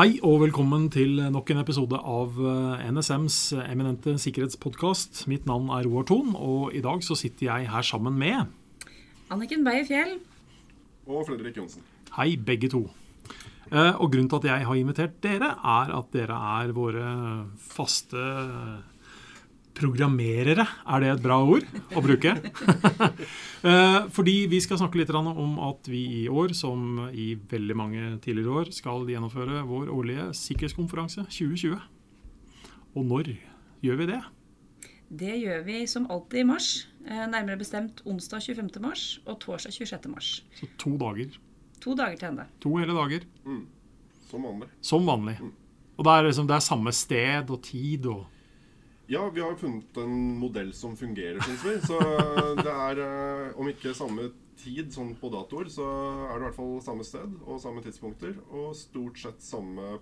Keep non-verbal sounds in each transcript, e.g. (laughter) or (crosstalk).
Hei og velkommen til nok en episode av eh, NSMs eminente sikkerhetspodkast. Mitt navn er Roar Thon, og i dag så sitter jeg her sammen med Anniken Beyer Fjell. Og Fredrik Johnsen. Hei, begge to. Eh, Og grunnen til at jeg har invitert dere, er at dere er våre faste programmerere. Er det et bra ord å bruke? (laughs) Eh, Fordi vi skal snakke litt om at vi i år, som i veldig mange tidligere år, skal gjennomføre vår årlige sikkerhetskonferanse 2020. Og når gjør vi det? Det gjør vi som alltid i mars. eh, Nærmere bestemt onsdag 25. mars og torsdag 26. mars. Så to dager. To dager til ende. To hele dager. Som vanlig. Som vanlig. Og det er, liksom, det er samme sted og tid og Ja, vi har funnet en modell som fungerer, syns vi. Så det er, eh, om ikke samme tid sånn på datoer, så er det i hvert fall samme sted og samme tidspunkter. Og stort sett samme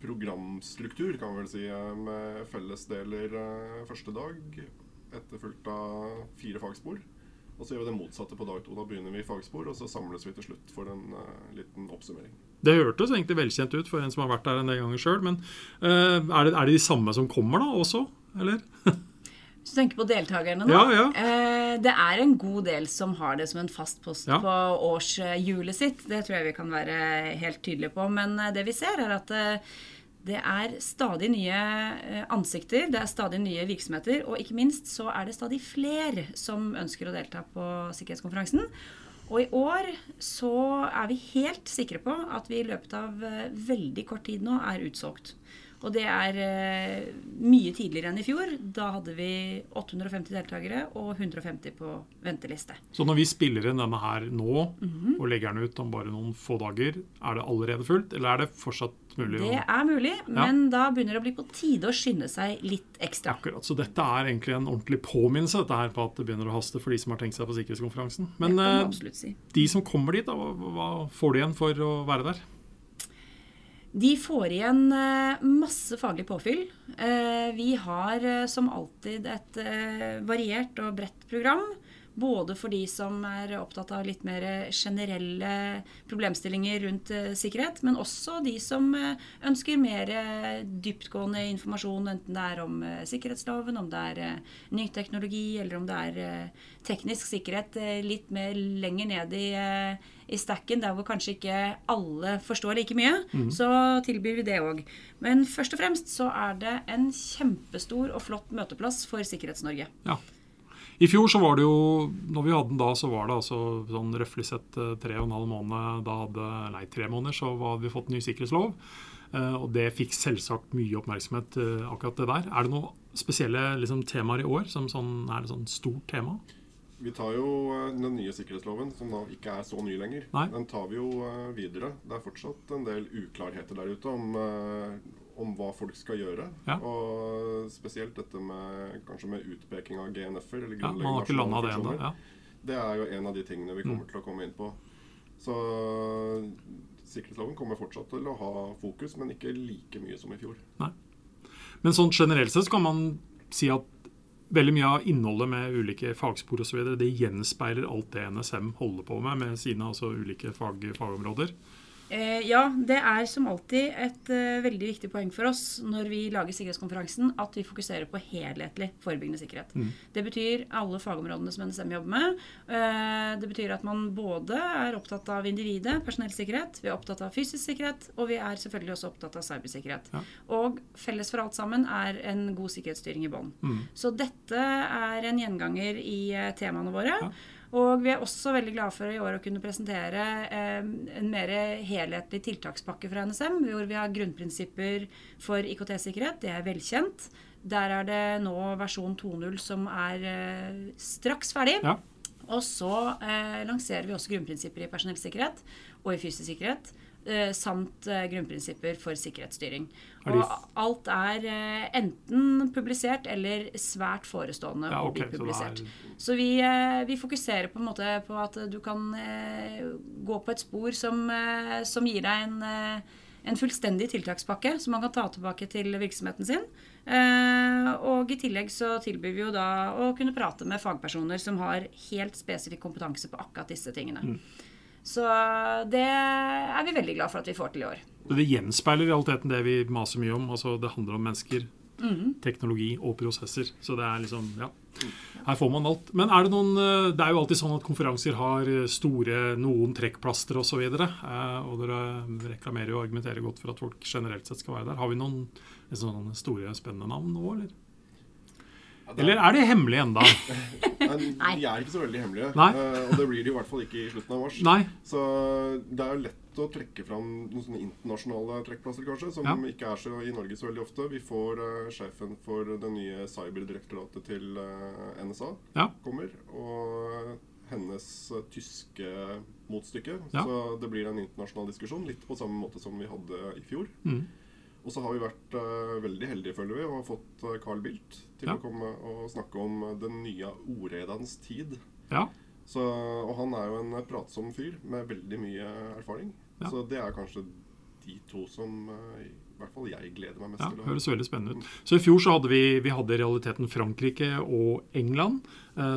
programstruktur, kan vi vel si, eh, med fellesdeler eh, første dag, etterfulgt av fire fagspor. Og så gjør vi det motsatte på dag to. Da begynner vi i fagspor, og så samles vi til slutt for en uh, liten oppsummering. Det hørtes egentlig velkjent ut for en som har vært der en del ganger sjøl, men uh, er, det, er det de samme som kommer da også, eller? (laughs) Hvis du tenker på deltakerne nå. Ja, ja. eh, Det er en god del som har det som en fast post Ja. på årshjulet sitt. Det tror jeg vi kan være helt tydelige på. Men eh, det vi ser, er at eh, det er stadig nye ansikter, det er stadig nye virksomheter, og ikke minst så er det stadig flere som ønsker å delta på sikkerhetskonferansen. Og i år så er vi helt sikre på at vi i løpet av veldig kort tid nå er utsolgt. Og det er eh, mye tidligere enn i fjor. Da hadde vi 850 deltakere og 150 på venteliste. Så når vi spiller inn denne her nå, og legger den ut om bare noen få dager, er det allerede fullt, eller er det fortsatt mulig? Det er mulig, men da begynner det å bli på tide å skynde seg litt ekstra. Akkurat, Så dette er egentlig en ordentlig påminnelse dette her på at det begynner å haste for de som har tenkt seg på sikkerhetskonferansen. Men eh, si. de som kommer dit, da, hva får de igjen for å være der? De får igjen eh, masse faglig påfyll. Eh, Vi har eh, som alltid et variert og bredt program. Både for de som er opptatt av litt mer generelle problemstillinger rundt eh, sikkerhet, men også de som eh, ønsker mer eh, dyptgående informasjon, enten det er om sikkerhetsloven, om det er ny teknologi, eller om det er teknisk sikkerhet litt mer lenger ned i, i stacken, der hvor kanskje ikke alle forstår like mye, så tilbyr vi det òg. Men først og fremst så er det en kjempestor og flott møteplass for Sikkerhets-Norge. Ja. I fjor så var det jo, når vi hadde den da, så var det altså sånn røftlig sett eh, tre og en halv måned, da hadde, nei tre måneder, så hadde vi fått ny sikkerhetslov. Eh, Og det fikk selvsagt mye oppmerksomhet, eh, akkurat det der. Er det noen spesielle liksom, temaer i år som sånn, er det sånn stort tema? Vi tar jo den nye sikkerhetsloven, som da ikke er så ny lenger. Nei. Den tar vi jo videre. Det er fortsatt en del uklarheter der ute om, om hva folk skal gjøre. Ja. Og spesielt dette med kanskje med utpeking av GNF-er. eller Ja, Man har ikke landa det ennå. Ja. Det er jo en av de tingene vi kommer Mm. til å komme inn på. Så sikkerhetsloven kommer fortsatt til å ha fokus, men ikke like mye som i fjor. Men sånn generelt sett kan man si at veldig mye av innholdet med ulike fagspor osv. det gjenspeiler alt det NSM holder på med med sine altså, ulike fag, fagområder. Eh, ja, det er som alltid et eh, veldig viktig poeng for oss når vi lager sikkerhetskonferansen, at vi fokuserer på helhetlig forebyggende sikkerhet. Mm. Det betyr alle fagområdene som NSM jobber med. Eh, det betyr at man både er opptatt av individet, personellsikkerhet, vi er opptatt av fysisk sikkerhet, og vi er selvfølgelig også opptatt av cybersikkerhet. Ja. Og felles for alt sammen er en god sikkerhetsstyring i bånn. Mm. Så dette er en gjenganger i eh, temaene våre. Ja. Og vi er også veldig glade for i år å kunne presentere eh, en mer helhetlig tiltakspakke fra NSM, hvor vi har grunnprinsipper for IKT-sikkerhet. Det er velkjent. Der er det nå versjon 2.0 som er eh, straks ferdig. Ja. Og så eh, lanserer vi også grunnprinsipper i personellsikkerhet og i fysisk sikkerhet. Eh, samt eh, grunnprinsipper for sikkerhetsstyring. Er Og alt er eh, enten publisert eller svært forestående Ja, å bli bli så publisert. er- Så vi, vi fokuserer på en måte på at du kan gå på et spor som, som gir deg en, en fullstendig tiltakspakke som man kan ta tilbake til virksomheten sin. Og i tillegg så tilbyr vi jo da å kunne prate med fagpersoner som har helt spesifikk kompetanse på akkurat disse tingene. Så det er vi veldig glad for at vi får til i år. Det gjenspeiler i realiteten det vi maser mye om. altså Det handler om mennesker, mm. teknologi og prosesser. Så det er liksom, ja. Her får man alt. Men er det noen eh, Det er jo alltid sånn at konferanser har eh, store noen trekkplaster osv. Og, så og dere reklamerer og argumenterer godt for at folk generelt sett skal være der. Har vi noen sånne store, spennende navn nå, eller? Er- Eller er det hemmelig enda? (laughs) Nei. De er ikke så veldig hemmelige. Nei. eh, og det blir de i hvert fall ikke i slutten av mars. Nei? Så det er jo lett å trekke fram noen sånne internasjonale trekkplasser, kanskje, som Ja. ikke er så i Norge så veldig ofte. Vi får uh, sjefen for det nye cyberdirektoratet til uh, NSA Ja. kommer, og hennes eh, tyske motstykke. Ja. Så det blir en internasjonal diskusjon, litt på samme måte som vi hadde i fjor. Mm. Og så har vi vært uh, veldig heldige, føler vi, og har fått uh, Carl Bildt til Ja. å komme og snakke om uh, den nye ordredens tid. Ja. Så, og han er jo en pratsom fyr med veldig mye erfaring. Ja. Så det er kanskje de to som i hvert fall jeg gleder meg mest Ja, til. høres veldig spennende ut. Så i fjor så hadde vi, vi hadde i realiteten Frankrike og England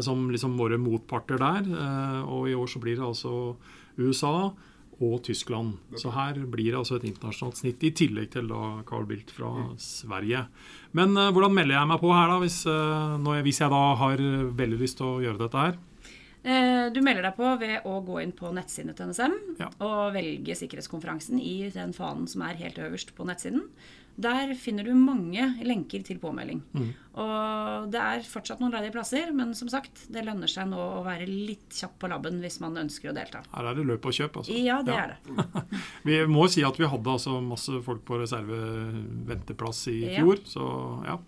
som liksom våre motparter der. Eh, og i år så blir det altså USA og Tyskland. Så her blir det altså et internasjonalt snitt, i tillegg til da Carl Bildt fra Sverige. Men uh, hvordan melder jeg meg på her, da, hvis, uh, når jeg, hvis jeg da har veldig lyst til å gjøre dette her? Eh, Du melder deg på ved å gå inn på nettsidene til NSM Ja. og velge sikkerhetskonferansen i den fanen som er helt øverst på nettsiden. Der finner du mange lenker til påmelding. Mm. Og det er fortsatt noen ledige plasser, men som sagt, det lønner seg nå å være litt kjapp på labben hvis man ønsker å delta. Her er det løp og kjøp, altså. Ja, det er det. (laughs) Vi må si at vi hadde altså masse folk på reserveventeplass i i Ja. fjor, så ja.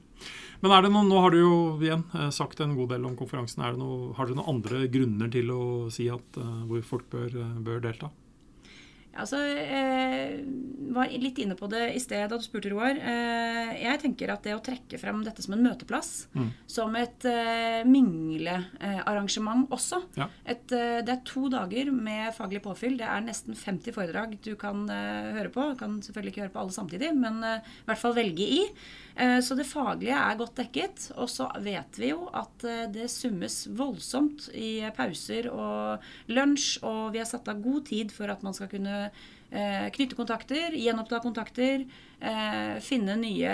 Men er det noen, nå har du jo igjen eh, sagt en god del om konferansen. Er det noe, har dere noen andre grunner til å si at, uh, hvor folk bør, eh, bør delta? Altså, eh, var litt inne på det i sted da du spurte, Roar. Eh, jeg tenker at det å trekke frem dette som en møteplass, Mm. som et eh, minglearrangement også Ja. et, eh, Det er to dager med faglig påfyll. Det er nesten 50 foredrag du kan eh, høre på. Du kan selvfølgelig ikke høre på alle samtidig, men eh, i hvert fall velge i. Eh, så det faglige er godt dekket. Og så vet vi jo at eh, det summes voldsomt i pauser og lunsj, og vi har satt av god tid for at man skal kunne eh, knytte kontakter, gjenoppta kontakter, eh, finne nye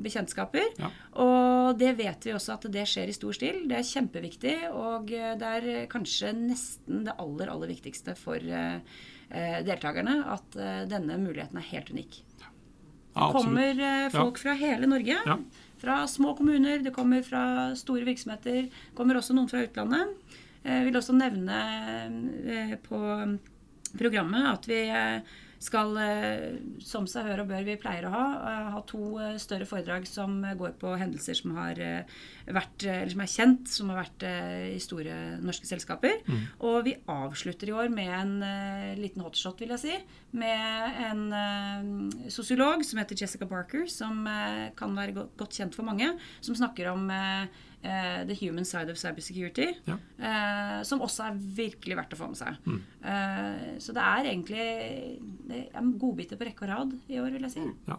bekjentskaper. Ja. Og det vet vi også at det skjer i stor stil. Det er kjempeviktig, og eh, det er kanskje nesten det aller, aller viktigste for eh, eh, deltakerne at eh, denne muligheten er helt unik. Ja, Det kommer eh, folk fra hele Norge. Ja. Fra små kommuner, det kommer fra store virksomheter. Det kommer også noen fra utlandet. Jeg vil også nevne eh, på programmet at vi eh, skal, eh, som seg hør og bør vi pleier å ha, eh, ha to større foredrag som går på hendelser som har vært, eller som er kjent, som har vært i store norske selskaper. Og vi avslutter i år med en liten hotshot, vil jeg si. Med en sosiolog som heter Jessica Barker, som kan være godt kjent for mange. Som snakker om eh, the human side of cybersecurity. Ja. eh, som også er virkelig verdt å få med seg. Mm. Eh, så det er egentlig det er godbiter på rekke og rad i år, vil jeg si. Ja.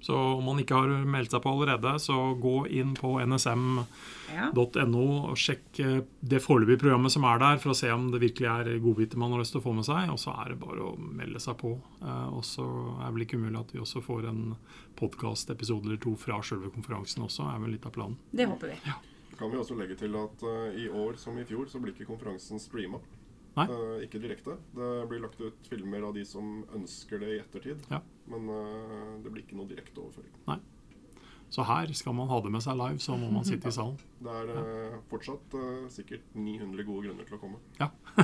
Så om man ikke har meldt seg på allerede, så gå inn på nsm.no og sjekk det foreløpige programmet som er der, for å se om det virkelig er godbiter man har lyst til å få med seg. Og så er det bare å melde seg på. Og så er det vel ikke umulig at vi også får en podkastepisode eller to fra selve konferansen også, er vel litt av planen. Det håper vi. Kan vi også legge til at uh, i år som i fjor så blir ikke konferansen streama. Nei. Eh, ikke direkte. Det blir lagt ut filmer av de som ønsker det i ettertid. Ja. Men uh, det blir ikke noe direkte overføring. Nei. Så her skal man ha det med seg live, så må man sitte i salen. (laughs) Det er eh, fortsatt sikkert 900 gode grunner til å komme. Ja. (laughs)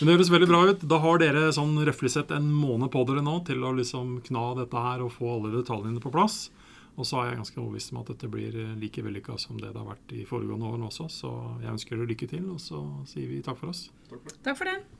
Men det høres veldig bra ut. Da har dere sånn røftlig sett en måned på dere nå til å liksom kna dette her og få alle detaljene på plass. Og så er jeg ganske overbevist om at dette blir like vellykka som det det har vært i foregående årene også. Så jeg ønsker dere lykke til, og så sier vi takk for oss. Takk for det.